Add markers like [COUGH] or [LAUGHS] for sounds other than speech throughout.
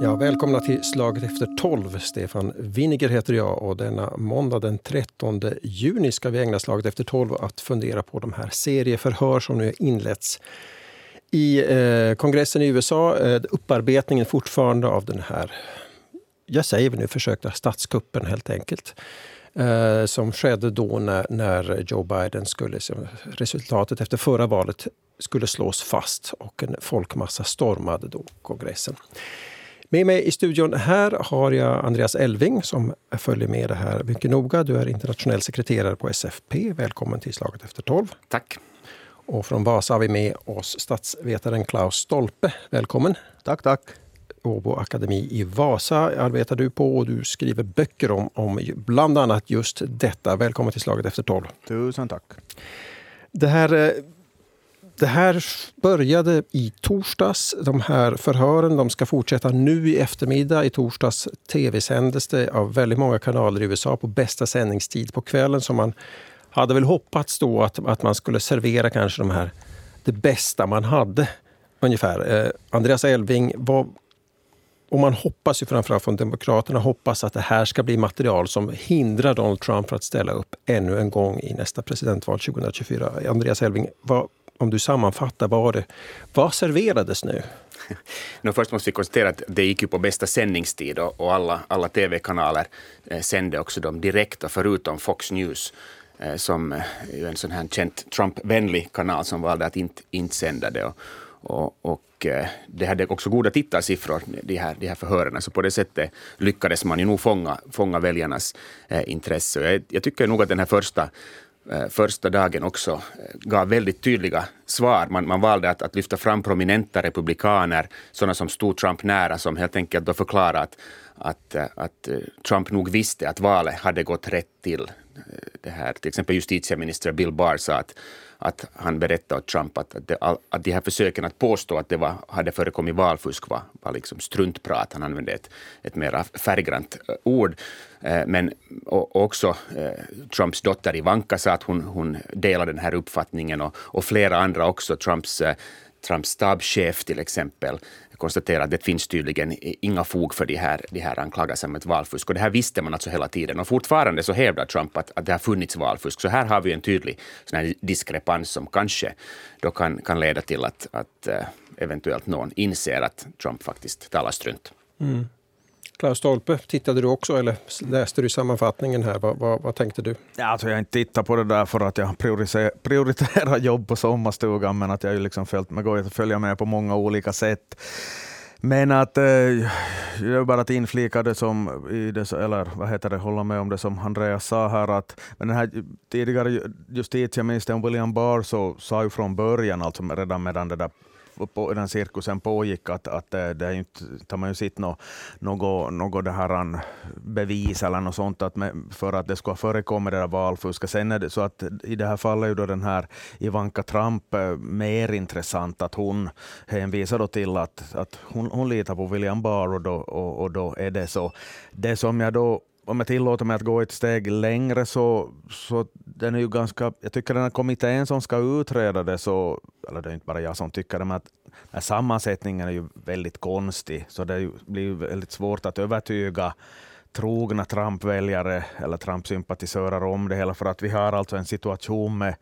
Ja, välkomna till Slaget efter 12. Stefan Winiger heter jag och denna måndag den 13 juni ska vi ägna Slaget efter 12 att fundera på de här serieförhör som nu inletts i eh, kongressen i USA. Eh, upparbetningen fortfarande av den här, jag säger väl nu försökta statskuppen helt enkelt. Eh, som skedde då när, när Joe Biden skulle, resultatet efter förra valet skulle slås fast och en folkmassa stormade då kongressen. Med mig i studion här har jag Andreas Elving som följer med det här mycket noga. Du är internationell sekreterare på SFP. Välkommen till Slaget efter 12. Tack. Och från Vasa har vi med oss statsvetaren Klaus Stolpe. Välkommen. Tack, tack. Åbo Akademi i Vasa arbetar du på och du skriver böcker om, om bland annat just detta. Välkommen till Slaget efter 12. Tusen tack. Det här eh, det här började i torsdags. De här förhören de ska fortsätta nu i eftermiddag. I torsdags tv-sändes det av väldigt många kanaler i USA på bästa sändningstid på kvällen. Så man hade väl hoppats då att, att man skulle servera kanske de här, det bästa man hade. Ungefär. Eh, Andreas Elving, vad, och man hoppas ju framförallt från Demokraterna hoppas att det här ska bli material som hindrar Donald Trump från att ställa upp ännu en gång i nästa presidentval 2024. Andreas Elving, vad, om du sammanfattar, vad, det, vad serverades nu? [LAUGHS] no, först måste vi konstatera att det gick ju på bästa sändningstid och, och alla, alla tv-kanaler eh, sände också dem direkt, förutom Fox News eh, som eh, är en sån här känt Trump-vänlig kanal som valde att inte, inte sända det. Och, och, och eh, det hade också goda tittarsiffror, de här, de här förhören. Så på det sättet lyckades man ju nog fånga, fånga väljarnas eh, intresse. Jag, jag, tycker nog att den här första Eh, första dagen också eh, gav väldigt tydliga svar. Man, man valde att, att, lyfta fram prominenta republikaner, sådana som stod Trump nära, som helt enkelt då förklarade att, att, eh, att Trump nog visste att valet hade gått rätt till. Det här, till exempel justitieminister Bill Barr sa att att han berättade åt Trump att, att, det, att de här försöken att påstå att det var, hade förekommit valfusk var, var liksom struntprat. Han använde ett, ett mera färggrant eh, ord. Eh, men också eh, Trumps dotter Ivanka sa att hon, hon delar den här uppfattningen och, och flera andra också. Trumps Trumps stabschef till exempel konstatera att det finns tydligen inga fog för de här, de här anklagelserna om ett valfusk. Och det här visste man alltså hela tiden. Och fortfarande så hävdar Trump att, att det har funnits valfusk. Så här har vi en tydlig sån här diskrepans som kanske då kan, kan leda till att, att eh, eventuellt någon inser att Trump faktiskt talar strunt. Mm. Klaus Stolpe, tittade du också eller läste du sammanfattningen här? Vad, vad, vad, tänkte du? Alltså jag har inte tittat på det där för att jag prioriterar [LAUGHS] jobb på sommarstugan, men att jag liksom följt med, går att följa med på många olika sätt. Men att eh, jag är bara att inflika det som, i det, eller vad heter det, hålla med om det som Andreas sa här, att men den här tidigare justitieministern William Barr så sa ju från början, alltså redan medan det där på, den cirkusen pågick, att, att eh, det, är inte, tar man ju sitt något, något, något det här bevis eller något sånt att med, för att det ska ha förekommit det där valfusket. Sen är det så att i det här fallet är ju då den här Ivanka Trump eh, mer intressant, att hon hänvisar då till att, att hon, hon litar på William Barr och då, och, och då är det så. Det som jag då om jag tillåter mig att gå ett steg längre så, så den är ju ganska, jag tycker den här kommittén som ska utreda det, så, eller det är inte bara jag som tycker det, men att den sammansättningen är ju väldigt konstig, så det blir väldigt svårt att övertyga trogna Trump-väljare eller Trump-sympatisörer om det hela, för att vi har alltså en situation med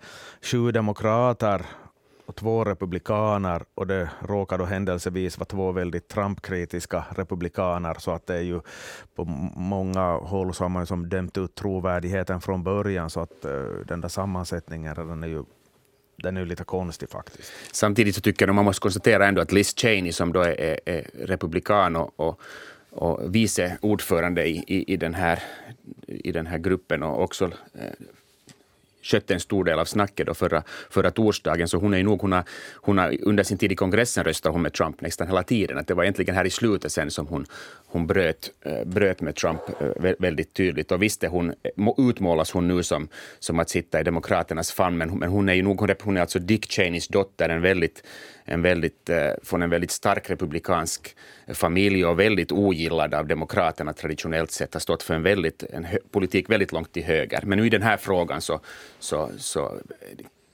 sju demokrater och två republikaner och det råkar då händelsevis vara två väldigt Trump-kritiska republikaner, så att det är ju på många håll så har man som dömt ut trovärdigheten från början, så att uh, den där sammansättningen den är ju den är lite konstig faktiskt. Samtidigt så tycker jag man måste konstatera ändå att Liz Cheney som då är, är, är republikan och, och och vice ordförande i, i, i, den här, i den här gruppen och också eh, skötte en stor del av snacket då förra, förra torsdagen. Så hon är nog, hon har, hon har, under sin tid i kongressen röstade hon med Trump nästan hela tiden. Att det var egentligen här i slutet sen som hon, hon bröt, eh, bröt med Trump eh, väldigt tydligt. Och visst hon, utmålas hon nu som, som att sitta i Demokraternas famn, men, men hon är ju nog, hon är alltså Dick Cheneys dotter, en väldigt en väldigt, eh, från en väldigt stark republikansk familj och väldigt ogillad av Demokraterna traditionellt sett, har stått för en, väldigt, en politik väldigt långt till höger. Men nu i den här frågan så, så, så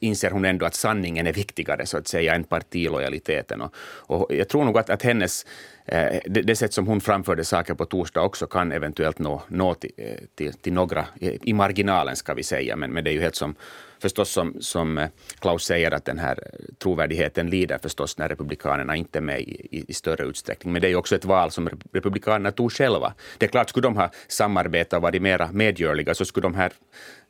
inser hon ändå att sanningen är viktigare så att säga än partilojaliteten. Och, och jag tror nog att, att hennes Eh, det, det, sätt som hon framförde saker på torsdag också kan eventuellt nå, nå till, eh, till, till, några i marginalen, ska vi säga. Men, men det är ju helt som, förstås som, som eh, Klaus säger, att den här eh, trovärdigheten lider förstås när Republikanerna inte är med i, i, i större utsträckning. Men det är ju också ett val som Republikanerna tog själva. Det är klart, skulle de ha samarbetat och varit mera medgörliga så skulle de här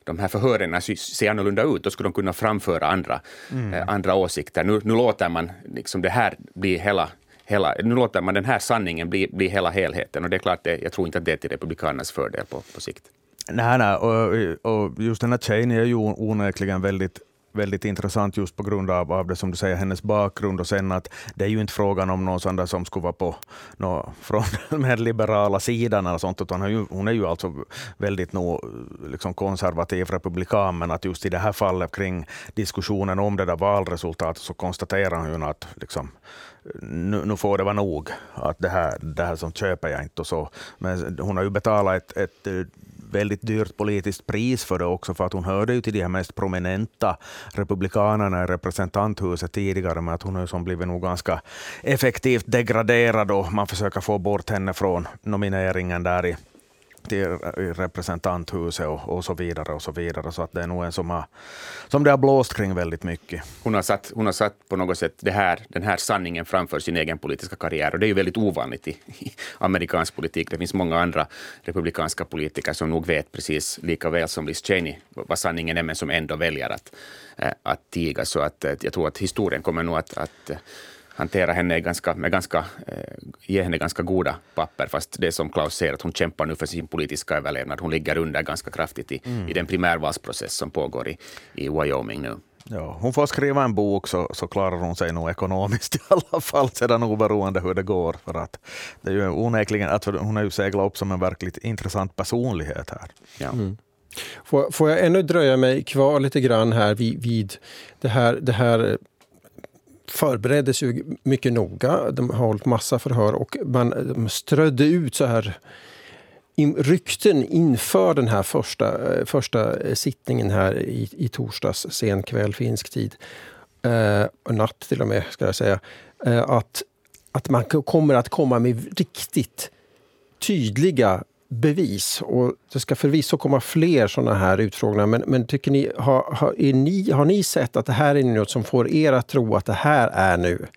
de här förhören se annorlunda ut. Då skulle de kunna framföra andra, mm. eh, andra åsikter. Nu, nu låter man liksom det här bli hela hela, nu låter man den här sanningen bli, bli hela helheten och det är klart, det, jag tror inte att det är till Republikanernas fördel på, på sikt. Nej, nej och, och just den här Cheney är ju onekligen väldigt väldigt intressant just på grund av, av det som du säger, hennes bakgrund och sen att det är ju inte frågan om någon sån som skulle vara på no, från den [LAUGHS] mer liberala sidan eller sånt, utan hon är ju, hon är ju alltså väldigt no, liksom konservativ republikan, men att just i det här fallet kring diskussionen om det där valresultatet så konstaterar hon att liksom, nu, nu, får det vara nog. Att det här, det här som köper jag inte. Och så. Men hon har ju betalat ett, ett väldigt dyrt politiskt pris för det också, för att hon hörde ju till de här mest prominenta republikanerna i representanthuset tidigare, men att hon har som blivit nog ganska effektivt degraderad och man försöker få bort henne från nomineringen där i till representanthuset och, och, så vidare. och så vidare. Så att det är nog en som, har, som det har blåst kring väldigt mycket. Hon har satt, hon har satt på något sätt det här, den här sanningen framför sin egen politiska karriär. Och det är ju väldigt ovanligt i, i amerikansk politik. Det finns många andra republikanska politiker som nog vet precis lika väl som Liz Cheney vad sanningen är, men som ändå väljer att, eh, att tiga. Så att, eh, jag tror att historien kommer nog att, att eh, hantera henne ganska, med ganska, eh, ge henne ganska goda papper, fast det som Klaus säger, att hon kämpar nu för sin politiska överlevnad. Hon ligger under ganska kraftigt i, mm. i den primärvalsprocess som pågår i, i Wyoming nu. Ja, hon får skriva en bok så, så klarar hon sig nog ekonomiskt i alla fall, sedan oberoende hur det går. För att det är ju onekligen att hon har ju seglat upp som en verkligt intressant personlighet här. Ja. Mm. Får, får jag ännu dröja mig kvar lite grann här vid, vid det här, det här förbereddes ju mycket noga. De har hållit massa förhör och man strödde ut så här rykten inför den här första, eh, första sittningen här i, i torsdags sen kväll finsk tid. Eh, natt till och med, ska jag säga. Eh, att, att man kommer att komma med riktigt tydliga bevis. Och det ska förvisso komma fler sådana här utfrågningar. Men, men tycker ni, har, har, ni, har ni sett att det här är något som får er att tro att det här är nu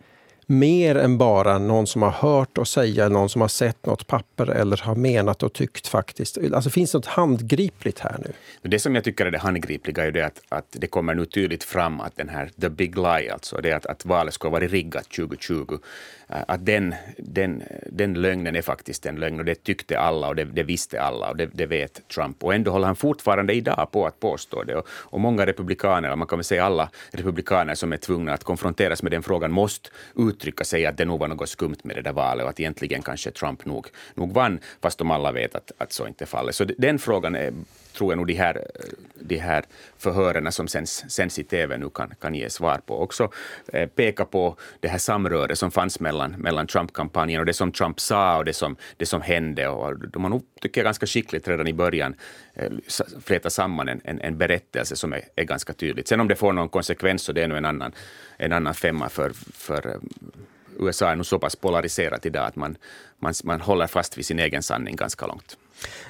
mer än bara någon som har hört och säga, någon som har sett något papper eller har menat och tyckt faktiskt. Alltså finns det något handgripligt här nu? Det som jag tycker är det handgripliga är det att, att det kommer nu tydligt fram att den här the big lie, alltså det att, att valet skulle ha varit riggat 2020, eh, att den, den, den lögnen är faktiskt en lögn och det tyckte alla och det, det visste alla och det, det, vet Trump. Och ändå håller han fortfarande idag på att påstå det. Och, och många republikaner, man kan väl säga alla republikaner som är tvungna att konfronteras med den frågan, måste uttrycka sig att det nog var något skumt med det där valet och att egentligen kanske Trump nog, nog vann, fast de alla vet att, att så inte är fallet. Så den frågan är tror jag nog de här, de här förhören som sänds, sänds i TV nu kan, kan ge svar på. Också eh, peka på det här samröret som fanns mellan, mellan Trump-kampanjen och det som Trump sa och det som, det som hände. Och de har nog, tycker jag, ganska skickligt redan i början eh, flätat samman en, en, en, berättelse som är, är ganska tydlig. Sen om det får någon konsekvens så det är nog en annan, en annan femma för, för eh, USA är nog så pass polariserat idag att man, man, man håller fast vid sin egen sanning ganska långt.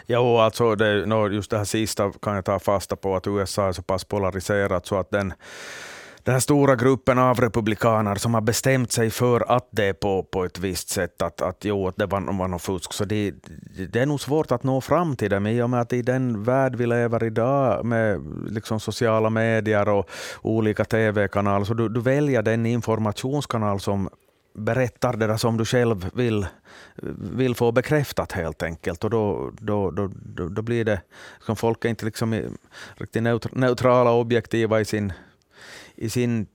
Jo, alltså det, just det här sista kan jag ta fasta på, att USA är så pass polariserat så att den den här stora gruppen av republikaner som har bestämt sig för att det är på, på ett visst sätt, att, att, jo, att det var, var något fusk. Så det, det är nog svårt att nå fram till dem i och med att i den värld vi lever idag med liksom sociala medier och olika tv-kanaler, så du, du väljer den informationskanal som berättar det där som du själv vill, vill få bekräftat helt enkelt. Och då, då, då, då, då blir det, som folk är inte liksom riktigt neutrala och objektiva i sin, i sin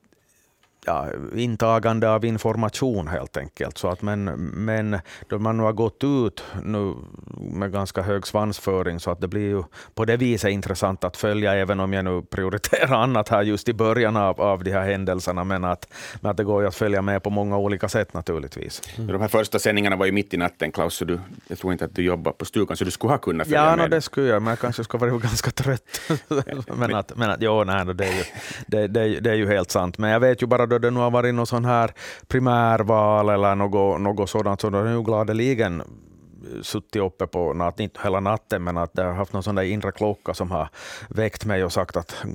ja, intagande av information helt enkelt. Så att, men, men då man nu har gått ut nu med ganska hög svansföring så att det blir ju på det viset intressant att följa, även om jag nu prioriterar [LAUGHS] annat här just i början av, av de här händelserna. Men att, men att det går ju att följa med på många olika sätt naturligtvis. Mm. De här första sändningarna var ju mitt i natten, Klaus, så du, jag tror inte att du jobbar på stugan, så du skulle ha kunnat följa ja, med. Ja, det skulle jag, men jag kanske skulle vara [LAUGHS] ganska trött. [LAUGHS] men, att, men att, jo, nej, det, är ju, det, det, det är ju helt sant. Men jag vet ju bara då det nu har varit någon sån här primärval eller något, något sådant, så då har ju gladeligen suttit uppe på natt, inte hela natten, men att jag har haft någon sån där inre klocka som har väckt mig och sagt att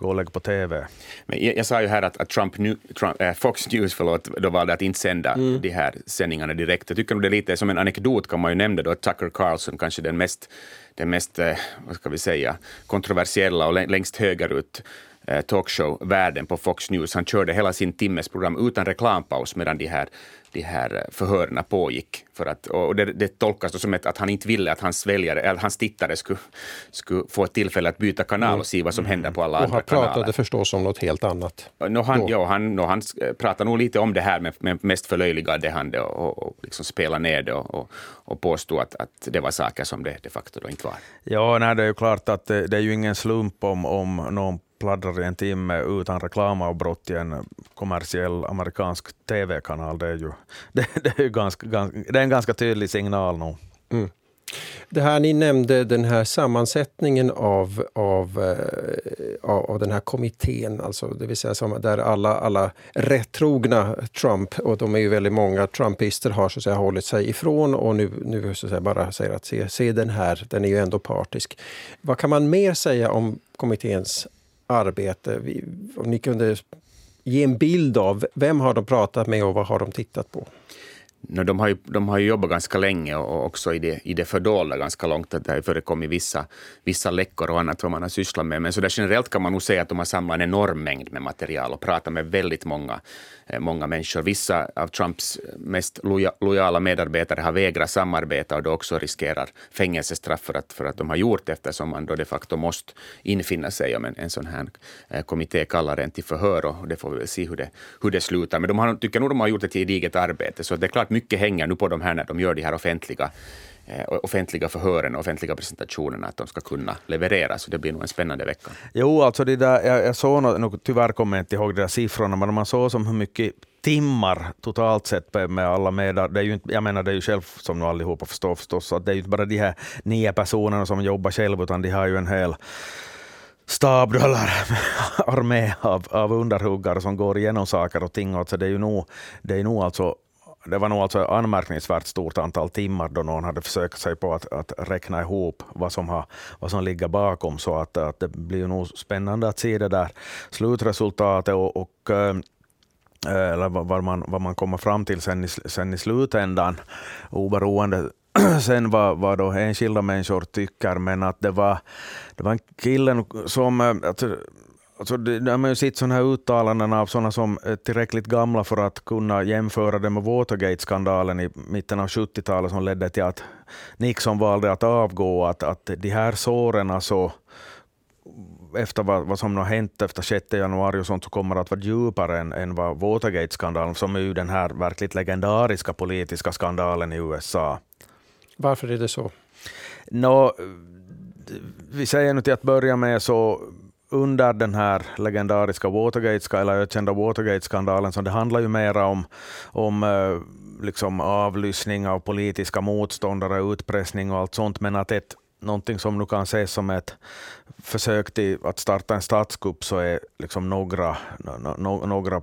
gå och lägg på TV. Men jag, jag sa ju här att, att Trump, Trump äh, Fox News förlåt, då valde att inte sända mm. de här sändningarna direkt. Jag tycker nog det är lite som en anekdot kan man ju nämna då, Tucker Carlson, kanske den mest, den mest äh, vad ska vi säga, kontroversiella och längst högerut talkshow-världen på Fox News. Han körde hela sin timmes program utan reklampaus medan de här, de här förhören pågick. För att, och det, det tolkas som ett, att han inte ville att hans, väljare, eller hans tittare skulle, skulle få ett tillfälle att byta kanal och se vad som händer på alla och andra kanaler. Och han pratade förstås om något helt annat. No, han, ja, han, no, han pratade nog lite om det här, men, men mest förlöjligade han det och, och, och liksom spelade ner det och, och, och påstod att, att det var saker som det de facto inte var. Ja, nej, det är ju klart att det, det är ju ingen slump om, om någon pladdrar i en timme utan reklamavbrott i en kommersiell amerikansk tv-kanal. Det är ju, [LAUGHS] det, det är ju ganska, ganska, det är en ganska tydlig signal nog. Mm. Det här ni nämnde, den här sammansättningen av, eh, av, av, den här kommittén, alltså det vill säga som, där alla, alla rättrogna Trump, och de är ju väldigt många trumpister, har så att säga hållit sig ifrån och nu, nu så att säga, bara säger att se, se den här, den är ju ändå partisk. Vad kan man mer säga om kommitténs arbete. Om ni kunde ge en bild av vem har de pratat med och vad har de tittat på? No, de, har ju, de har ju jobbat ganska länge och också i det, i det fördolda ganska långt. Att det har förekommit vissa, vissa läckor och annat vad man har sysslat med. Men så där generellt kan man nog säga att de har samlat en enorm mängd med material och pratat med väldigt många, eh, många människor. Vissa av Trumps mest loja, lojala medarbetare har vägrat samarbeta och då också riskerar fängelsestraff för att, för att de har gjort det eftersom man då de facto måste infinna sig om en, en sån här eh, kommitté kallar en till förhör och det får vi väl se hur det, hur det slutar. Men de har, tycker nog de har gjort ett gediget arbete så det är klart mycket hänger nu på de här när de gör de här offentliga eh, offentliga förhören och offentliga presentationerna, att de ska kunna leverera. Så det blir nog en spännande vecka. Jo, alltså det där, jag, jag såg nog, tyvärr kommer jag inte ihåg de där siffrorna, men man såg som hur mycket timmar totalt sett med alla med. Det är ju inte, jag menar det är ju själv som nu allihopa förstår förstås, att det är ju inte bara de här nio personerna som jobbar själv, utan de har ju en hel stab eller [LAUGHS] armé av, av underhuggare som går igenom saker och ting. Alltså det är ju nog, det är nog alltså det var nog alltså anmärkningsvärt stort antal timmar då någon hade försökt sig på att, att räkna ihop vad som, har, vad som ligger bakom. Så att, att det blir nog spännande att se det där slutresultatet och, och eh, eh, eller vad man, vad man kommer fram till sen i, sen i slutändan, oberoende [CLEARS THROAT] sen vad, vad då enskilda människor tycker, men att det var, det var en kille som, eh, att alltså, har man ju sett sådana här uttalanden av sådana som är tillräckligt gamla för att kunna jämföra det med Watergate-skandalen i mitten av 70-talet som ledde till att Nixon valde att avgå. Att, att de här såren alltså, efter vad, vad som har hänt efter 6 januari och sånt, så kommer att vara djupare än, än vad Watergate-skandalen, som är ju den här verkligt legendariska politiska skandalen i USA. Varför är det så? Nå, vi säger nu till att börja med så under den här legendariska Watergate, eller ökända Watergate-skandalen, så det handlar ju mera om, om eh, liksom avlyssning av politiska motståndare, utpressning och allt sånt, men att ett någonting som nu kan ses som ett försök till att starta en statskupp så är liksom några, no, några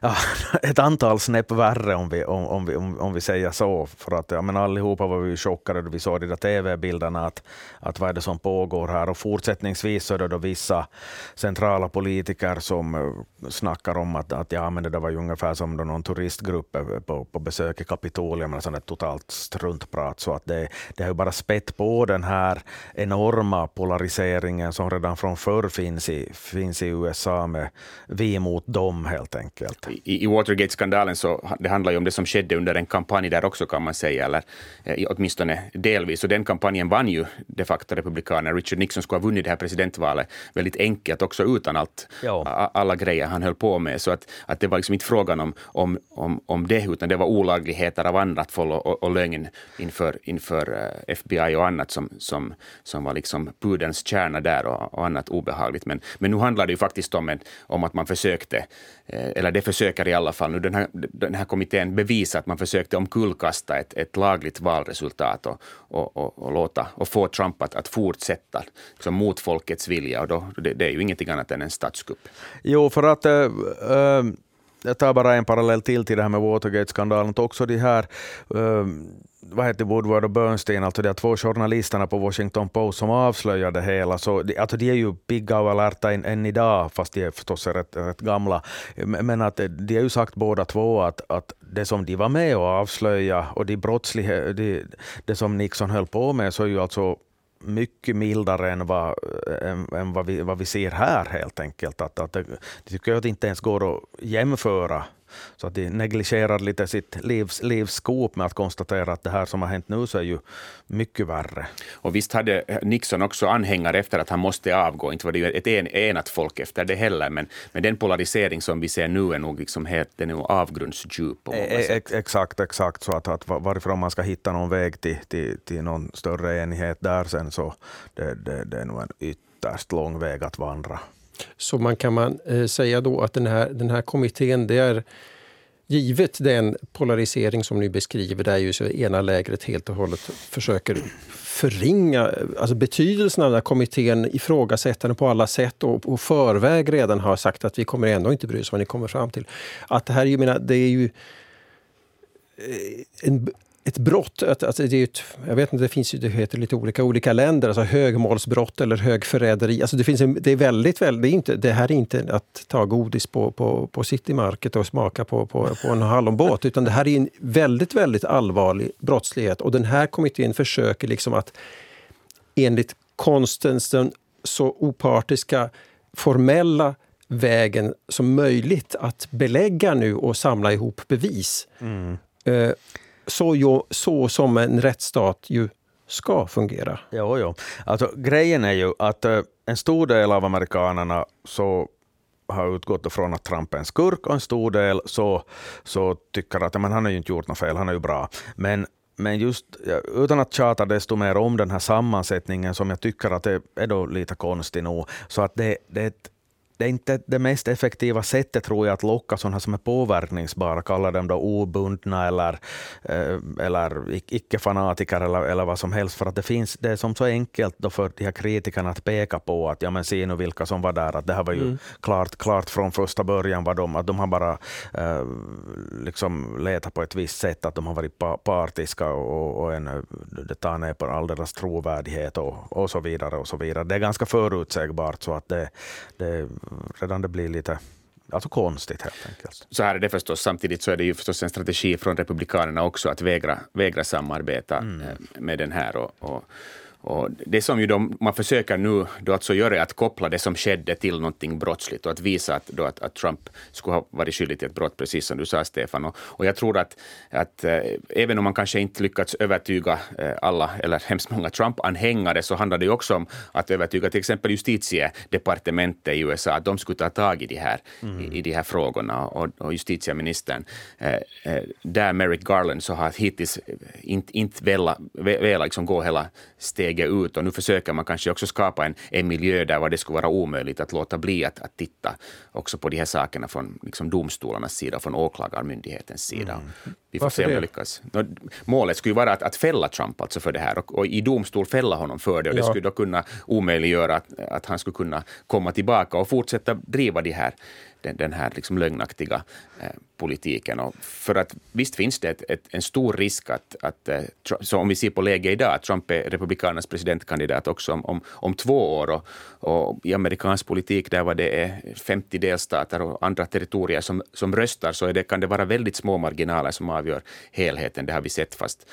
ja, [LAUGHS] ett antal snäpp värre om vi, om, om, vi, om, om vi säger så. För att, ja, men allihopa var vi chockade då vi såg de där tv-bilderna, att, att vad är det som pågår här? Och fortsättningsvis så är det då vissa centrala politiker som eh, snackar om att, att ja, men det där var ju ungefär som då någon turistgrupp eh, på, på besök i Kapitolium, eller sånt totalt struntprat. Så att det, det har ju bara spett på den här enorma polariseringen som redan från förr finns i, finns i USA med vi mot dem helt enkelt enkelt. I, i Watergate-skandalen så det handlar ju om det som skedde under en kampanj där också kan man säga, eller eh, åtminstone delvis. Och den kampanjen vann ju de facto Republikanerna. Richard Nixon skulle ha vunnit det här presidentvalet väldigt enkelt också utan allt, alla grejer han höll på med. Så att, att det var liksom inte frågan om, om, om, om det, utan det var olagligheter av annat och, och, och lögn inför, inför eh, FBI och annat som, som, som var liksom pudens kärna där och, och annat obehagligt. Men, men nu handlar det ju faktiskt om, en, om att man försökte, eh, eller det försöker i alla fall nu den här, den här kommittén bevisa att man försökte omkullkasta ett, ett lagligt valresultat och, och, och, och, låta, och få Trump att, att fortsätta liksom mot folkets vilja. Och då, det, det är ju ingenting annat än en statskupp. Jo, för att äh, äh jag tar bara en parallell till till det här med Watergate-skandalen. Också de här äh, vad heter Woodward och Bernstein, alltså de två journalisterna på Washington Post som avslöjade det hela, så de, alltså de är ju pigga och alerta än, än idag, fast de är förstås rätt, rätt gamla. Men att eh, de har ju sagt båda två att, att det som de var med och avslöja och de brottslighet, de, det som Nixon höll på med, så är ju alltså mycket mildare än vad, än, än vad, vi, vad vi ser här helt enkelt. Att, att det, det tycker jag att det inte ens går att jämföra så att de negligerar lite sitt livs, livs skop med att konstatera att det här som har hänt nu så är ju mycket värre. Och visst hade Nixon också anhängare efter att han måste avgå. Inte var det ju ett en, enat folk efter det heller, men, men den polarisering som vi ser nu är nog liksom helt, den är avgrundsdjup på många e. Exakt, exakt. Så att, att varifrån man ska hitta någon väg till, till, till någon större enighet där sen, så det, det, det är nog en ytterst lång väg att vandra. Så man kan man eh, säga då att den här, den här kommittén, det är givet den polarisering som ni beskriver, där ju så ena lägret helt och hållet försöker förringa alltså betydelsen av den här kommittén, ifrågasätta den på alla sätt och på förväg redan har sagt att vi kommer ändå inte bry oss vad ni kommer fram till. Att det här, jag menar, det är ju eh, en ett brott, alltså det är ett, jag vet inte, det finns ju, det heter lite olika olika länder, alltså högmålsbrott eller högförräderi. Alltså det, finns en, det är väldigt, väldigt, det, är inte, det här är inte att ta godis på, på, på Citymarket och smaka på, på, på en hallonbåt, utan det här är en väldigt, väldigt allvarlig brottslighet. Och den här kommittén försöker liksom att enligt konstens den så opartiska, formella vägen som möjligt att belägga nu och samla ihop bevis. Mm. Uh, så, ju, så som en rättsstat ju ska fungera. Jo, jo. Alltså, grejen är ju att eh, en stor del av amerikanerna så har utgått från att Trump är en skurk och en stor del så, så tycker att men han har ju inte gjort något fel, han är ju bra. Men men just utan att tjata desto mer om den här sammansättningen som jag tycker att det är då lite konstig nog, så att det, det är ett det är inte det mest effektiva sättet tror jag att locka sådana som är påverkningsbara, kalla dem då obundna eller, eh, eller icke-fanatiker eller, eller vad som helst. För att det, finns, det är som så enkelt då för de här kritikerna att peka på att ja men se nu vilka som var där, att det här var ju mm. klart, klart från första början vad de, att de har bara eh, liksom letat på ett visst sätt, att de har varit partiska och, och en, det tar ner på all deras trovärdighet och, och så vidare. och så vidare. Det är ganska förutsägbart så att det, det redan det blir lite alltså konstigt helt enkelt. Så här är det förstås. Samtidigt så är det ju förstås en strategi från Republikanerna också att vägra, vägra samarbeta mm. Eh, med den här. Och, och och det som ju de, man försöker nu då alltså göra är att koppla det som skedde till någonting brottsligt och att visa att, då att, att Trump skulle ha varit skyldig till ett brott, precis som du sa Stefan. Och, och jag tror att, att äh, även om man kanske inte lyckats övertyga äh, alla, eller [LAUGHS] hemskt många Trump-anhängare, så handlar det ju också om att övertyga till exempel justitiedepartementet i USA, att de skulle ta tag i de här, mm. i, i de här frågorna. Och, och justitieministern, äh, där Merrick Garland, så har hittills inte, inte velat, velat liksom gå hela steget steget ut och nu försöker man kanske också skapa en, en miljö där det skulle vara omöjligt att låta bli att, att titta också på de här sakerna från liksom domstolarnas sida, från åklagarmyndighetens sida. Mm. Vi får Varför se om det lyckas. Målet skulle vara att, att fälla Trump alltså för det här och, och i domstol fälla honom för det. Och det skulle då kunna omöjliggöra att, att han skulle kunna komma tillbaka och fortsätta driva de här den, den här liksom lögnaktiga eh, politiken. Och för att visst finns det ett, ett, en stor risk att, att eh, Trump, så om vi ser på läget idag, att Trump är Republikanernas presidentkandidat också om, om, om två år. Och, och, I amerikansk politik, där var det eh, är 50 delstater och andra territorier som, som röstar, så det, kan det vara väldigt små marginaler som avgör helheten. Det har vi sett, fast,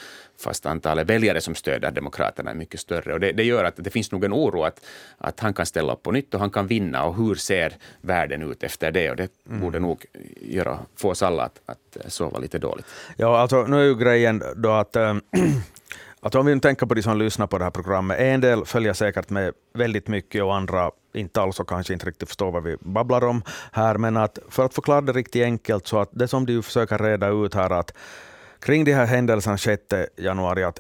fast antalet väljare som stöder Demokraterna är mycket större. Och det, det, gör att det finns nog en oro att, att han kan ställa upp på nytt och han kan vinna. Och hur ser världen ut efter det? Det och det mm. borde nog göra, få oss alla att, att sova lite dåligt. Ja, alltså nu är ju grejen då att äh, [CLEARS THROAT] att om vi tänker på de som lyssnar på det här programmet, en del följer säkert med väldigt mycket och andra inte alls och kanske inte riktigt förstår vad vi babblar om här. Men att för att förklara det riktigt enkelt, så att det som du försöker reda ut här, att kring de här händelserna 6 januari, att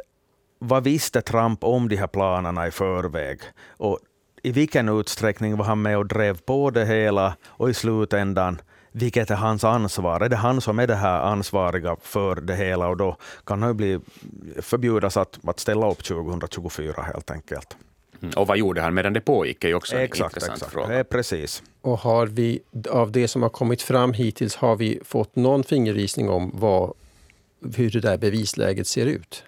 vad visste Trump om de här planerna i förväg? Och i vilken utsträckning var han med och drev på det hela? Och i slutändan, vilket är hans ansvar? Är det han som är det här ansvariga för det hela? Och då kan han ju bli förbjudas att, att ställa upp 2024 helt enkelt. Mm. Och vad gjorde han medan det pågick är också en exakt, intressant exakt. fråga. Ja, precis. Och har vi, av det som har kommit fram hittills, har vi fått någon fingervisning om vad, hur det där bevisläget ser ut?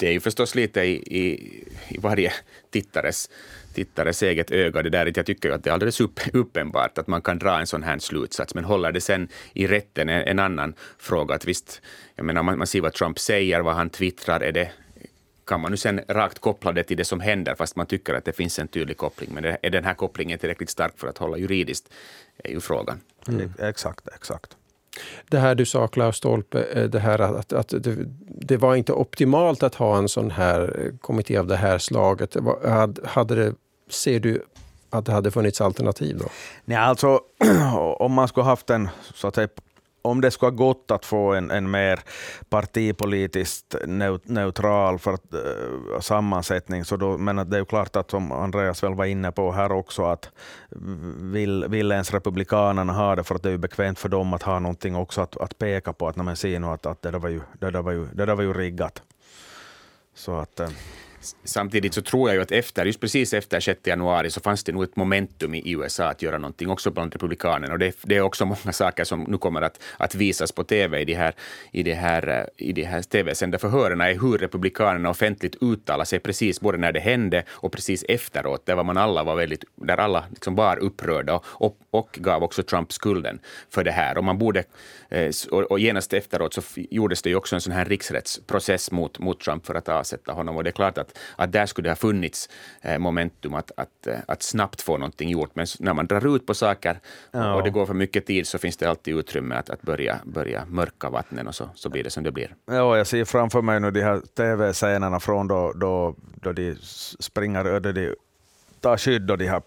Det är ju förstås lite i, i, i varje tittares, tittares eget öga. Det där, jag tycker att det är alldeles upp, uppenbart att man kan dra en sån här slutsats, men håller det sen i rätten är en annan fråga. Att visst, jag menar, man, man ser vad Trump säger, vad han twittrar, är det, kan man nu sen rakt koppla det till det som händer, fast man tycker att det finns en tydlig koppling. Men är den här kopplingen tillräckligt stark för att hålla juridiskt, är ju frågan. Mm. Exakt, exakt. Det här du sa, Klaus Stolpe, eh, det här att, att det, det, var inte optimalt att ha en sån här eh, kommitté av det här slaget. Hade det, ser du att det hade funnits alternativ då? Nej, alltså [CLEARS THROAT] om man skulle haft en så att säga, om det skulle ha gått att få en, en mer partipolitiskt neutral för att, uh, sammansättning, så då, men det är ju klart att som Andreas väl var inne på här också, att vill, vill ens Republikanerna ha det för att det är ju bekvämt för dem att ha någonting också att, att peka på, att nu att, att det, där var ju, det, där var ju, det där var ju riggat. Så att, uh, Samtidigt så tror jag ju att efter, just precis efter 6 januari så fanns det nog ett momentum i USA att göra någonting, också bland republikanerna. Och det, det, är också många saker som nu kommer att, att visas på TV i de här, i de här, i de här tv-sända förhören, är hur republikanerna offentligt uttalar sig precis både när det hände och precis efteråt, där man alla var väldigt, där alla liksom var upprörda och, och gav också Trump skulden för det här. Och, man borde, eh, och, och genast efteråt så gjordes det ju också en sån här riksrättsprocess mot, mot Trump för att avsätta honom. Och det är klart att att där skulle det ha funnits eh, momentum att, att, eh, att snabbt få någonting gjort. Men när man drar ut på saker ja. och det går för mycket tid så finns det alltid utrymme att, att börja, börja mörka vattnen och så, så blir det som det blir. Ja, jag ser framför mig nu de här tv-scenerna från då, då, då de springer, då de tar skydd och de har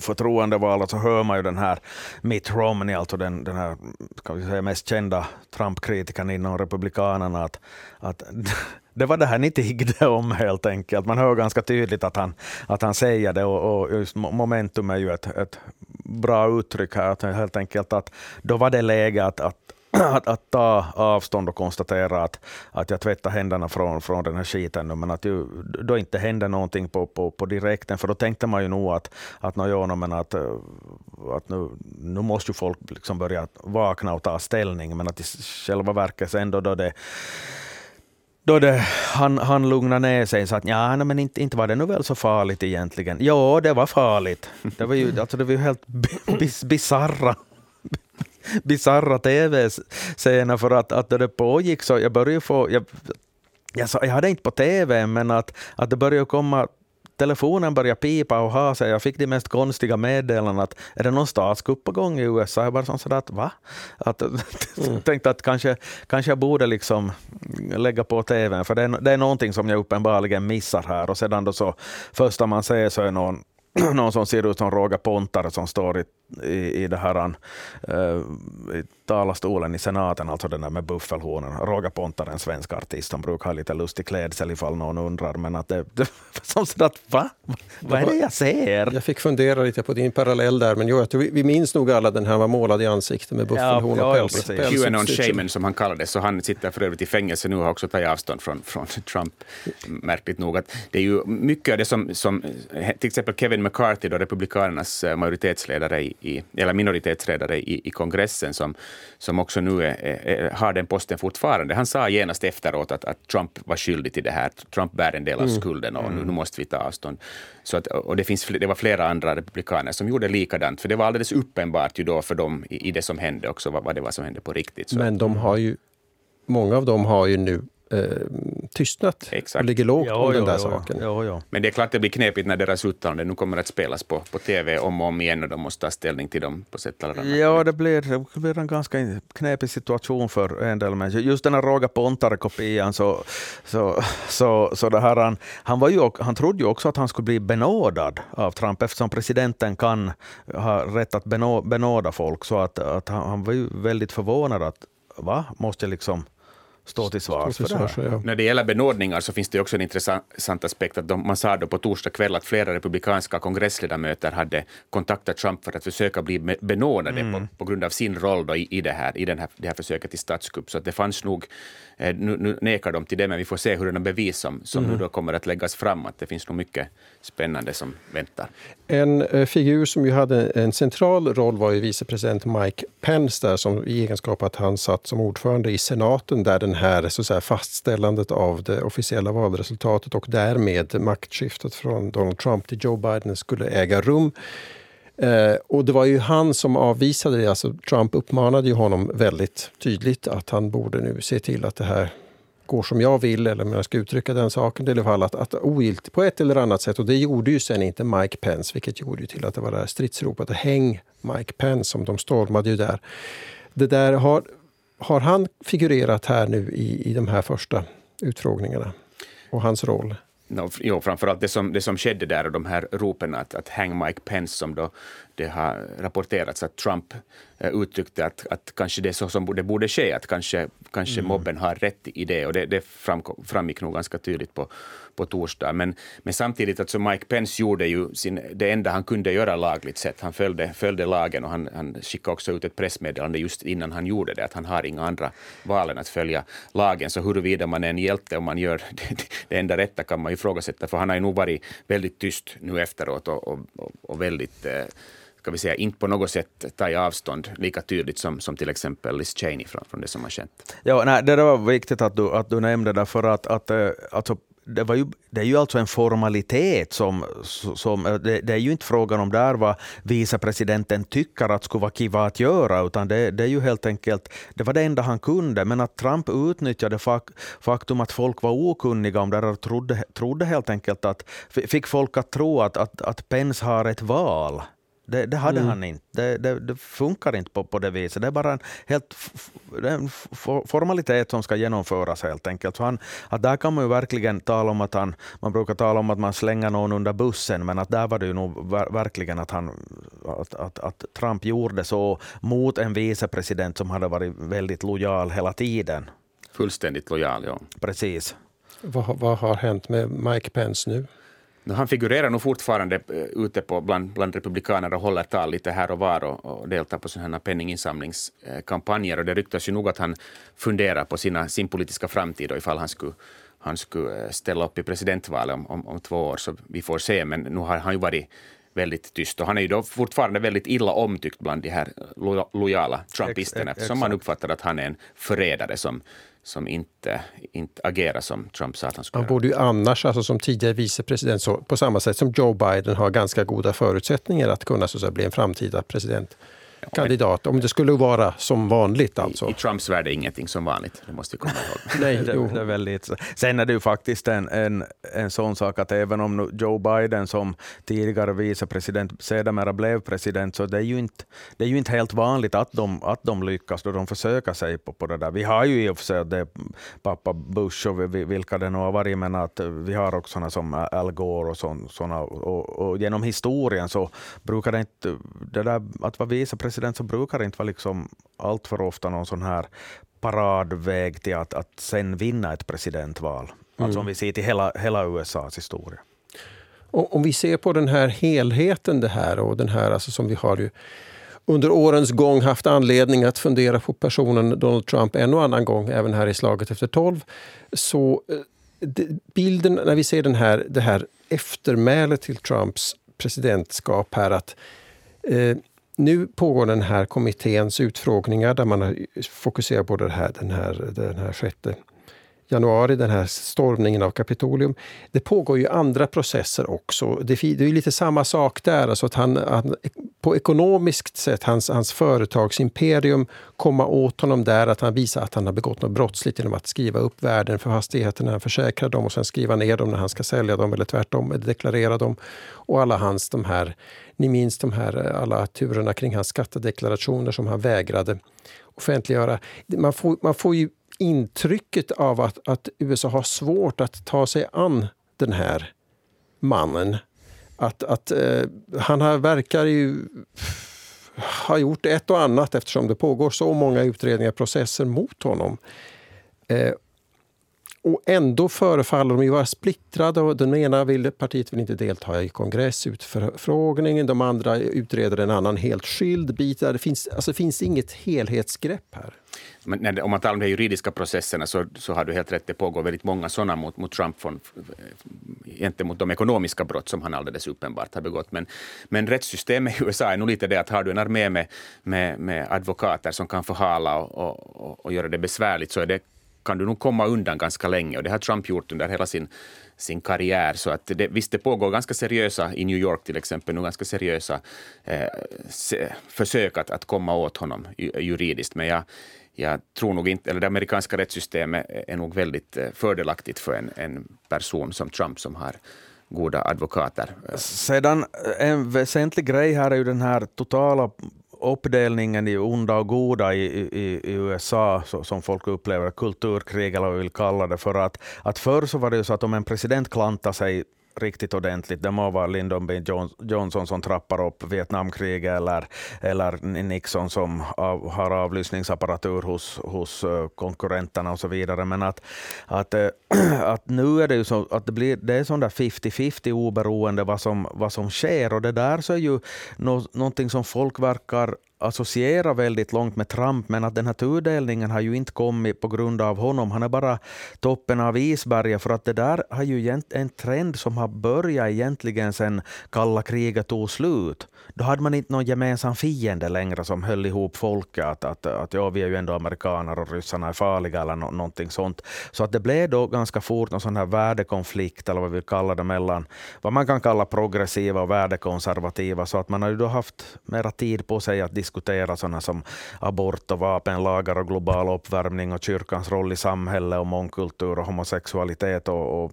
förtroendevalet så hör man ju den här Mitt Romney, alltså den, den här ska vi säga, mest kända Trump-kritikern inom Republikanerna, att, att [LAUGHS] det var det här ni tiggde om helt enkelt. Man hör ganska tydligt att han, att han säger det och, och just momentum är ju ett, ett bra uttryck här. Att helt enkelt att då var det läge att, att att, att, ta avstånd och konstatera att, att jag tvättar händerna från, från den här skiten nu, men att ju, då inte hände någonting på, på, på direkten, för då tänkte man ju nog att, att, no, ja, men att, att nu, nu måste ju folk liksom börja vakna och ta ställning, men att i själva verket ändå då det då det, han, han lugnade ner sig och sa att ja, men inte, inte var det nog väl så farligt egentligen. Ja, det var farligt. Det var ju, alltså, det var ju helt bisarra bizarra tv-scener för att, att det pågick så jag började få, jag, jag, sa, jag hade inte på tv, men att, att det började komma telefonen började pipa och ha sig. Jag fick de mest konstiga meddelanden att är det någon statskupp på gång i USA? Jag bara sådär att va? Att, [LAUGHS] mm. tänkte att kanske, kanske jag borde liksom lägga på tvn, för det är, det är någonting som jag uppenbarligen missar här. Och sedan då så första man ser så är någon [CLEARS THROAT] någon som ser ut som Roger Pontare som står i, i, i det här, uh, i talarstolen i senaten, alltså den där med buffelhornen. Roger Pontare, en svensk artist som brukar ha lite lustig klädsel ifall någon undrar. Men att det, det [LAUGHS] som sådär, va? Vad är det jag ser? Jag fick fundera lite på din parallell där, men jo, jag tror vi, vi minns nog alla den här var målad i ansiktet med buffelhorn ja, och päls. Ja, Qanon Shaman som han kallades, så han sitter för övrigt i fängelse nu och har också tagit avstånd från, från Trump. Märkligt nog att det är ju mycket av det som, som till exempel Kevin McCarthy, då republikanernas eh, majoritetsledare i, eller minoritetsledare i, i kongressen, som, som också nu är, är, har den posten fortfarande. Han sa genast efteråt att, att Trump var skyldig till det här. Trump bär en del av mm. skulden och nu, nu, måste vi ta avstånd. Så att, och det, finns, det var flera andra republikaner som gjorde likadant, för det var alldeles uppenbart ju då för dem i, i det som hände också vad, vad det var som hände på riktigt. Så. Men de har ju, många av dem har ju nu eh, tystnat Exakt. och ligger lågt Ja, om den ja, där ja, saken. Ja, ja. Men det är klart det blir knepigt när deras uttalanden nu kommer att spelas på, på tv om och om igen och de måste ta ställning till dem på sätt eller annat. Ja, det blir, det blir en ganska knepig situation för en del människor. Just den här Roger Pontare-kopian, så, så, så, så det här, han, han, var ju, han trodde ju också att han skulle bli benådad av Trump, eftersom presidenten kan ha rätt att benå, benåda folk. Så att, att han, han var ju väldigt förvånad att, va, måste jag liksom stå till svars för det här? Ja. När det gäller benådningar så finns det också en intressant aspekt att de, man sa då på torsdag kväll att flera republikanska kongressledamöter hade kontaktat Trump för att försöka bli be- benådade på, på grund av sin roll då i, i det här, i den här, det här försöket till statskupp. Så att det fanns nog, eh, nu, nu nekar de till det, men vi får se hurdana bevis som, som nu då kommer att läggas fram. Att det finns nog mycket spännande som väntar. En eh, figur som ju hade en central roll var ju vicepresident Mike Pence där, som i egenskap att han satt som ordförande i senaten där den här så att säga, fastställandet av det officiella valresultatet och därmed maktskiftet från Donald Trump till Joe Biden skulle äga rum. Eh, och det var ju han som avvisade det. Alltså Trump uppmanade ju honom väldigt tydligt att han borde nu se till att det här går som jag vill, eller om jag ska uttrycka den saken, det är i alla fall att, att ogiltigt på ett eller annat sätt. Och det gjorde ju sen inte Mike Pence, vilket gjorde ju till att det var det här stridsropet häng Mike Pence, som de stormade ju där. Det där har, har han figurerat här nu i, i de här första utfrågningarna? Och hans roll? No, jo, framförallt det som, det som skedde där och de här ropen att, att hang Mike Pence som då det har rapporterats att Trump eh, uttryckte att, att kanske det är så som det borde ske, att kanske, kanske Mm. mobben har rätt i det och det, det framkom, framgick nog ganska tydligt på, på torsdag. Men, men samtidigt, alltså Mike Pence gjorde ju sin, det enda han kunde göra lagligt sett. Han följde, följde lagen och han, han skickade också ut ett pressmeddelande just innan han gjorde det, att han har inga andra val än att följa lagen. Så huruvida man är en hjälte om man gör [LAUGHS] det, det enda rätta kan man ifrågasätta, för han har ju nog varit väldigt tyst nu efteråt och, och, och, och väldigt eh, ska vi säga, inte på något sätt tagit avstånd lika tydligt som, som till exempel Liz Cheney från, från det som har skett. Ja, nej, det var viktigt att du, att du nämnde det, för att, att eh, alltså, det, var ju, det är ju alltså en formalitet som... som eh, det, det är ju inte frågan om där vad vicepresidenten tycker att skulle vara kiva att göra, utan det, det är ju helt enkelt... Det var det enda han kunde, men att Trump utnyttjade fak, faktum att folk var okunniga om det där, och trodde, trodde helt enkelt att... Fick folk att tro att, att, att Pence har ett val. Det, det hade Mm. han inte. Det, det, det funkar inte på, på det viset. Det är bara en, helt en formalitet som ska genomföras helt enkelt. Så han, att där kan man ju verkligen tala om att han, man brukar tala om att man slänger någon under bussen, men att där var det ju nog ver, verkligen att, han, att, att, att Trump gjorde så mot en vicepresident som hade varit väldigt lojal hela tiden. Fullständigt lojal, ja. Precis. Vad, vad har hänt med Mike Pence nu? Han figurerar nog fortfarande eh, ute på bland, bland republikaner och håller tal lite här och var och, och deltar på sådana här penninginsamlingskampanjer. Och det ryktas ju nog att han funderar på sina, sin politiska framtid och ifall han skulle, han skulle eh, ställa upp i presidentvalet om, om, om två år. Så vi får se, men nu har han ju varit väldigt tyst. Och han är ju då fortfarande väldigt illa omtyckt bland de här lo, lojala trumpisterna Ex- eftersom man uppfattar att han är en förrädare som, som inte, inte agerar som Trump sa att han skulle Han borde ju annars, alltså som tidigare vicepresident, så, på samma sätt som Joe Biden, ha ganska goda förutsättningar att kunna så att säga, bli en framtida presidentkandidat. Om det skulle vara som vanligt alltså. I, I Trumps värld är ingenting som vanligt, det måste vi komma ihåg. [LAUGHS] Nej, Det, det är väldigt, sen är det ju faktiskt en, en, en sån sak att även om Joe Biden som tidigare vicepresident sedermera blev president, så det är ju inte, det är ju inte helt vanligt att de, att de lyckas då de försöker sig på, på det där. Vi har ju i och för sig det, pappa Bush och vi- vilka det nu har varit, men att vi har också såna som Al Gore och, sån, såna, och, och genom historien så brukar det inte, det där att vara vicepresident så brukar det inte vara liksom allt för ofta någon sån här paradväg till att, att sen vinna ett presidentval. Alltså om vi ser till hela, hela USAs historia. Och om vi ser på den här helheten det här och den här alltså som vi har ju under årens gång haft anledning att fundera på personen Donald Trump en och annan gång, även här i slaget efter 12. Så eh, bilden när vi ser den här, det här eftermälet till Trumps presidentskap här att eh, nu pågår den här kommitténs utfrågningar där man fokuserar på det här, den, här, den här 6 januari, den här stormningen av Kapitolium. Det pågår ju andra processer också. Det, är lite samma sak där, alltså att han, han på ekonomiskt sätt, hans, hans företagsimperium, komma åt honom där, att han visar att han har begått något brottsligt genom att skriva upp värden för fastigheterna han försäkrar dem och sen skriva ner dem när han ska sälja dem eller tvärtom, deklarera dem. Och alla hans de här, ni minns de här eh, alla turerna kring hans skattedeklarationer som han vägrade offentliggöra. Man får, man får ju intrycket av att, att USA har svårt att ta sig an den här mannen. Att, att eh, han här verkar ju ha gjort ett och annat eftersom det pågår så många utredningar och processer mot honom. Eh, och ändå förefaller de ju vara splittrade. Och den ena vill, partiet vill inte delta i kongressutfrågningen. De andra utreder en annan helt skild bit. Det finns, alltså, det finns inget helhetsgrepp här. Men när, om man talar om de juridiska processerna så, så har du helt rätt, det pågår väldigt många sådana mot, mot Trump från, gentemot de ekonomiska brott som han alldeles uppenbart har begått. Men, men rättssystemet i USA är nog lite det att har du en armé med, med, med advokater som kan förhala och, och, och göra det besvärligt så är det kan du nog komma undan ganska länge. Och det har Trump gjort under hela sin, sin karriär. Så att det, visst, det pågår ganska seriösa, i New York till exempel, nu ganska seriösa eh, se, försök att, att komma åt honom juridiskt. Men jag, jag tror nog inte, eller det amerikanska rättssystemet är nog väldigt eh, fördelaktigt för en, en person som Trump som har goda advokater. Sedan en väsentlig grej här är ju den här totala uppdelningen i onda och goda i, i, i USA, så, som folk upplever kulturkrig, eller vad vi vill kalla det. För att, att förr så var det ju så att om en president klantade sig riktigt ordentligt. Det må vara Lyndon B Johnson som trappar upp Vietnamkriget eller, eller Nixon som av, har avlyssningsapparatur hos, hos eh, konkurrenterna och så vidare. Men att, att, eh, [CLEARS THROAT] att nu är det ju så att det, blir, det är sån där 50-50 oberoende vad som, vad som sker. Och det där så är ju no, någonting som folk verkar associera väldigt långt med Trump, men att den här tudelningen har ju inte kommit på grund av honom. Han är bara toppen av isberget, för att det där har ju en trend som har börjat egentligen sedan kalla kriget tog slut. Då hade man inte någon gemensam fiende längre som höll ihop folket, att, att, att ja, vi är ju ändå amerikaner och ryssarna är farliga eller no, någonting sånt. Så att det blev då ganska fort en sån här värdekonflikt, eller vad vi kallar det, mellan vad man kan kalla progressiva och värdekonservativa, så att man har ju då haft mera tid på sig att diskutera diskutera sådana som abort och vapenlagar och global uppvärmning och kyrkans roll i samhället och mångkultur och homosexualitet och, och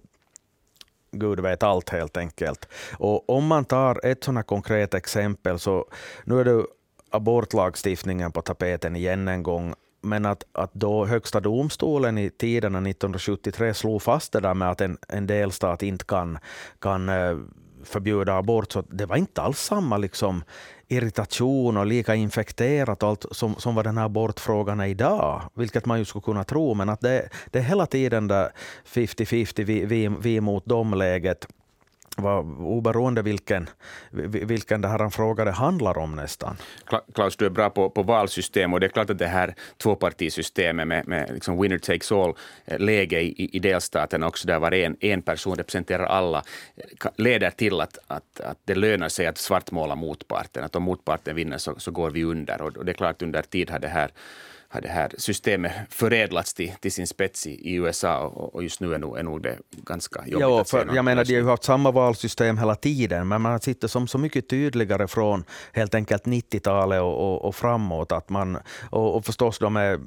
Gud vet allt helt enkelt. Och om man tar ett sådant konkret exempel, så nu är det abortlagstiftningen på tapeten igen en gång, men att, att då Högsta domstolen i tiderna 1973 slog fast det där med att en, en delstat inte kan, kan eh, förbjuda abort, så det var inte alls samma liksom irritation och lika infekterat och allt som, som vad den här abortfrågan är idag, vilket man ju skulle kunna tro, men att det, det är hela tiden där 50-50, vi, vi, vi mot dem-läget oberoende vilken, vilken det här han frågade handlar om nästan. Klaus, du är bra på, på valsystem och det är klart att det här tvåpartisystemet med, med liksom winner takes all-läge eh, i, i delstaten också, där var en, en person representerar alla, eh, leder till att, att, att det lönar sig att svartmåla motparten. Att om motparten vinner så, så går vi under. Och det är klart under tid har det här har det här systemet förädlats till, till sin spets i, USA och, just nu är nog, är nog det ganska jobbigt ja, att se Jag menar, de har ju haft samma valsystem hela tiden, men man sitter som så mycket tydligare från helt enkelt 90-talet och, och, och, framåt. Att man, och, och förstås de är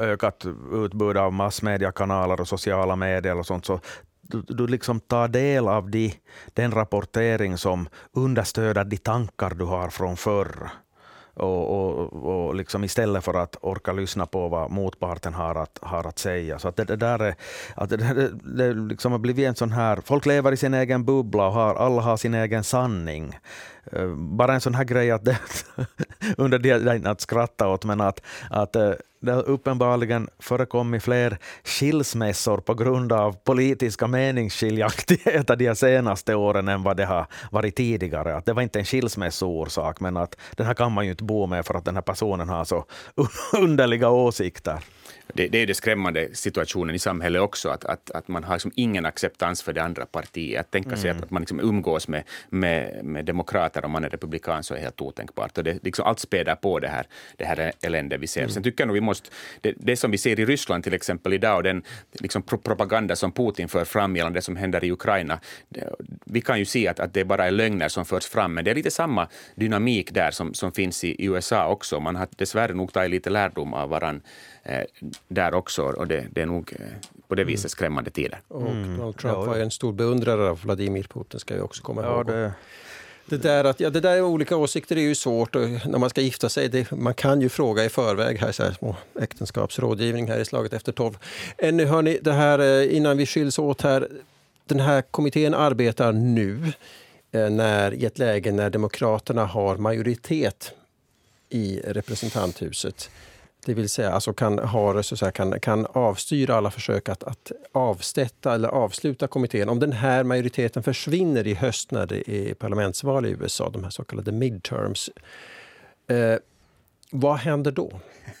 ökat utbud av massmediekanaler och sociala medier och sånt, så du, du liksom tar del av de, den rapportering som understöder de tankar du har från förr och, och, och liksom istället för att orka lyssna på vad motparten har att, har att säga. Så att det, det där är, att det, det, det liksom har blivit en sån här... Folk lever i sin egen bubbla och har, alla har sin egen sanning. Eh, bara en sån här grej att det, [LAUGHS] under det, att skratta åt, men att, att eh, det har uppenbarligen förekommit fler skilsmässor på grund av politiska meningsskiljaktigheter de senaste åren än vad det har varit tidigare. Att det var inte en skilsmässoorsak, men att den här kan man ju inte bo med för att den här personen har så [LAUGHS] underliga åsikter. det, det är det skrämmande situationen i samhället också, att, att, att man har liksom ingen acceptans för det andra partiet. Att tänka sig att, att man liksom umgås med, med, med demokrater om man är republikan så är helt otänkbart. Och det, liksom, allt späder på det här, det här eländet vi ser. Mm. Sen tycker jag nog vi måste, det, det som vi ser i Ryssland till exempel idag och den liksom, propaganda som Putin för fram gällande det som händer i Ukraina, det, vi kan ju se att, att det bara är lögner som förs fram, men det är lite samma dynamik där som, som finns i USA också. Man har dessvärre nog tagit lite lärdom av varandra eh, där också och det, det är nog eh, på det viset skrämmande tider. Och Donald Trump ja, var en stor beundrare av Vladimir Putin, ska vi också komma ja, ihåg. Det... Det där, att, ja, det där olika åsikter är ju svårt och när man ska gifta sig. Det, man kan ju fråga i förväg, här, så här små äktenskapsrådgivning här i slaget efter tolv. Eh, Ännu hörni, det här eh, innan vi skiljs åt här. Den här kommittén arbetar nu eh, när, i ett läge när Demokraterna har majoritet i representanthuset. Det vill säga alltså kan, ha, så säga, kan, kan avstyra alla försök att, att avsätta eller avsluta kommittén. Om den här majoriteten försvinner i höst när det är parlamentsval i USA, de här så kallade midterms. Eh, vad händer då? [LAUGHS]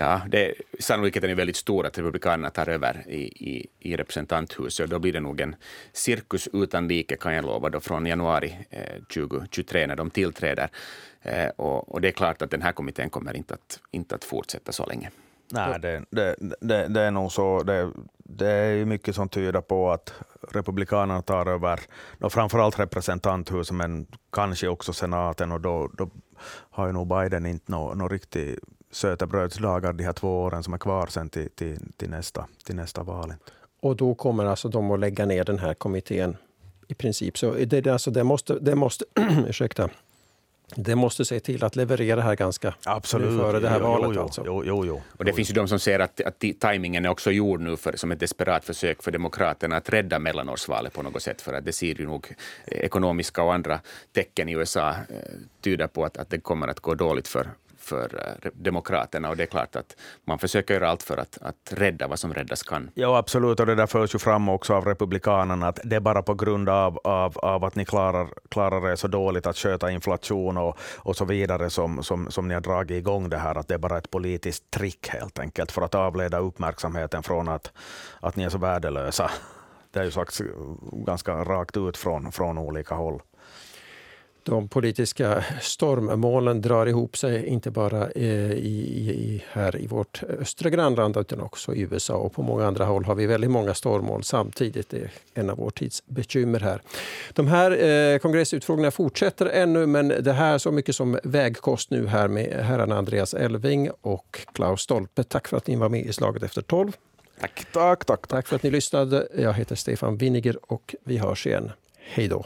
Ja, det, sannolikheten är väldigt stor att Republikanerna tar över i, i, i representanthuset och då blir det nog en cirkus utan like kan jag lova då från januari eh, 2023 när de tillträder. Eh, och, och, det är klart att den här kommittén kommer inte att, inte att fortsätta så länge. Nej, det, det, det, det är nog så. Det, det är mycket som tyder på att Republikanerna tar över då framförallt representanthuset, men kanske också senaten. Och då, då har ju nog Biden inte någon no riktig sötebrödsdagar de här två åren som är kvar sen till, till, till, nästa, till nästa val. Och då kommer alltså de att lägga ner den här kommittén i princip. Så det, alltså, det måste, det måste [CLEARS THROAT] ursäkta, det måste se till att leverera här ganska Absolut. före det här jo, valet. Jo, alltså. jo, jo, jo. Och det finns ju de som säger att, att tajmingen är också gjord nu för, som ett desperat försök för Demokraterna att rädda mellanårsvalet på något sätt. För att det ser ju nog ekonomiska och andra tecken i USA eh, tyder på att, att det kommer att gå dåligt för, för eh, Demokraterna och det är klart att man försöker göra allt för att, att rädda vad som räddas kan. Ja, absolut, och det där förs ju fram också av Republikanerna, att det är bara på grund av, av, av att ni klarar, klarar er så dåligt att sköta inflation och, och så vidare som, som, som ni har dragit igång det här, att det är bara ett politiskt trick helt enkelt för att avleda uppmärksamheten från att, att ni är så värdelösa. Det har ju sagts ganska rakt ut från, från olika håll de politiska stormmolnen drar ihop sig, inte bara i, i, här i vårt östra grannland utan också i USA och på många andra håll har vi väldigt många stormmoln samtidigt. Det är en av vår tids bekymmer här. De här eh, kongressutfrågningarna fortsätter ännu men det här så mycket som vägkost nu här med herrarna Andreas Elving och Klaus Stolpe. Tack för att ni var med i Slaget efter tolv. Tack, tack, tack. Tack för att ni lyssnade. Jag heter Stefan Winiger och vi hörs igen. Hej då.